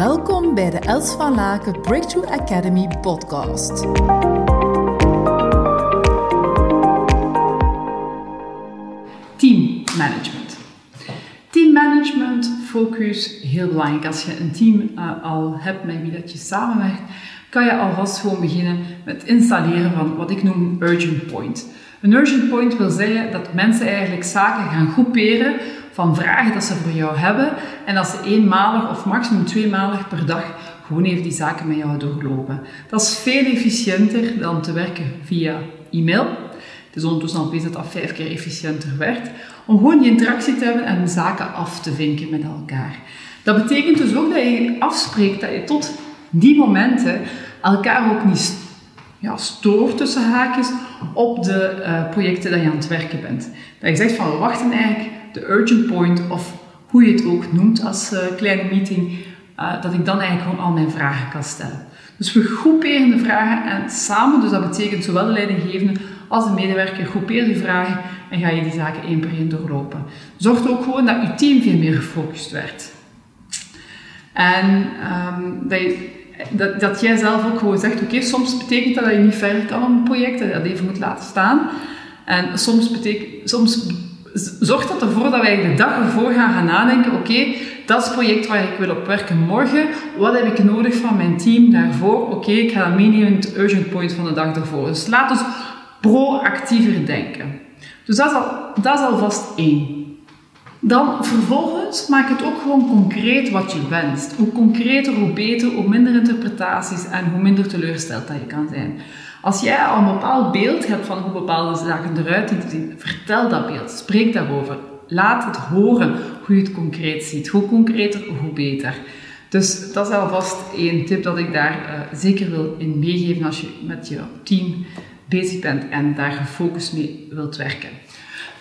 Welkom bij de Els van Laken Breakthrough Academy podcast. Focus, heel belangrijk. Als je een team uh, al hebt met wie dat je samenwerkt, kan je alvast gewoon beginnen met installeren van wat ik noem urgent point. Een urgent point wil zeggen dat mensen eigenlijk zaken gaan groeperen van vragen dat ze voor jou hebben en dat ze eenmalig of maximum tweemalig per dag gewoon even die zaken met jou doorlopen. Dat is veel efficiënter dan te werken via e-mail. Het is ondertussen al dat dat vijf keer efficiënter werkt. Om gewoon die interactie te hebben en zaken af te vinken met elkaar. Dat betekent dus ook dat je afspreekt dat je tot die momenten elkaar ook niet ja, stoort tussen haakjes op de uh, projecten dat je aan het werken bent. Dat je zegt van we wachten eigenlijk de urgent point of hoe je het ook noemt als uh, kleine meeting, uh, dat ik dan eigenlijk gewoon al mijn vragen kan stellen. Dus we groeperen de vragen en samen, dus dat betekent zowel de leidinggevende als de medewerker, groepeer die vragen en ga je die zaken één per één doorlopen. Zorg ook gewoon dat je team veel meer gefocust werd. En um, dat dat, jij zelf ook gewoon zegt, oké, soms betekent dat dat je niet verder kan op een project, dat je dat even moet laten staan. En soms, betekent, soms zorgt dat ervoor dat wij de dag ervoor gaan, gaan nadenken, oké, dat is het project waar ik wil op werken morgen, wat heb ik nodig van mijn team daarvoor? Oké, ik ga dat het urgent point van de dag ervoor. Dus laat ons proactiever denken. Dus dat is, al, dat alvast één. Dan vervolgens maak het ook gewoon concreet wat je wenst. Hoe concreter, hoe beter, hoe minder interpretaties en hoe minder teleurgesteld dat je kan zijn. Als jij al een bepaald beeld hebt van hoe bepaalde zaken eruit zien, vertel dat beeld, spreek daarover. Laat het horen hoe je het concreet ziet. Hoe concreter, hoe beter. Dus dat is alvast één tip dat ik daar uh, zeker wil in meegeven als je met je team bezig bent en daar gefocust mee wilt werken.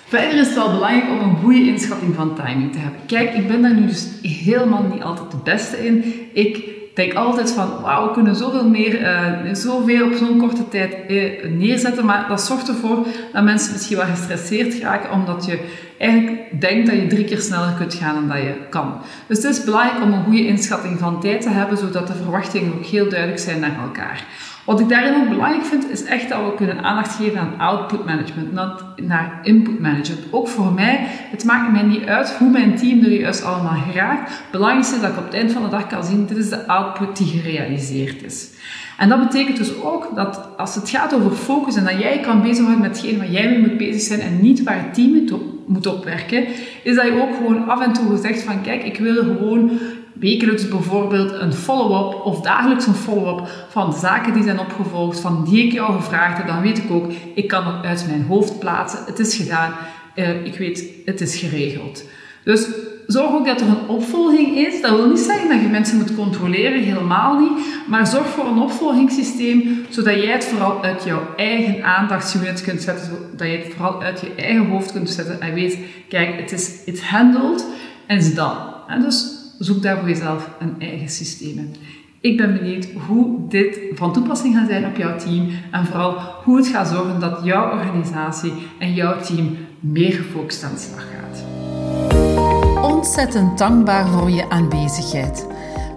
Verder is het wel belangrijk om een goede inschatting van timing te hebben. Kijk, ik ben daar nu dus helemaal niet altijd de beste in. Ik denk altijd van, wauw, we kunnen zoveel meer, uh, zoveel op zo'n korte tijd uh, neerzetten. Maar dat zorgt ervoor dat mensen misschien wel gestresseerd raken, omdat je eigenlijk denkt dat je drie keer sneller kunt gaan dan dat je kan. Dus het is belangrijk om een goede inschatting van tijd te hebben, zodat de verwachtingen ook heel duidelijk zijn naar elkaar. Wat ik daarin ook belangrijk vind, is echt dat we kunnen aandacht geven aan output management, naar input management. Ook voor mij, het maakt mij niet uit hoe mijn team er juist allemaal geraakt. Het belangrijkste is dat ik op het eind van de dag kan zien, dit is de output die gerealiseerd is. En dat betekent dus ook dat als het gaat over focus en dat jij kan bezighouden met hetgeen waar jij mee moet bezig zijn en niet waar het team moet opwerken, is dat je ook gewoon af en toe zegt van kijk, ik wil gewoon wekelijks bijvoorbeeld een follow-up of dagelijks een follow-up van zaken die zijn opgevolgd, van die ik jou gevraagd heb, dan weet ik ook, ik kan het uit mijn hoofd plaatsen. Het is gedaan. Uh, ik weet, het is geregeld. Dus zorg ook dat er een opvolging is. Dat wil niet zeggen dat je mensen moet controleren, helemaal niet. Maar zorg voor een opvolgingssysteem, zodat jij het vooral uit jouw eigen aandachtsunit kunt zetten. Zodat je het vooral uit je eigen hoofd kunt zetten en weet, kijk, het is handled en is dan. Dus zoek daar voor jezelf een eigen systeem in. Ik ben benieuwd hoe dit van toepassing gaat zijn op jouw team en vooral hoe het gaat zorgen dat jouw organisatie en jouw team meer gefocust aan de slag gaat. Ontzettend dankbaar voor je aanwezigheid.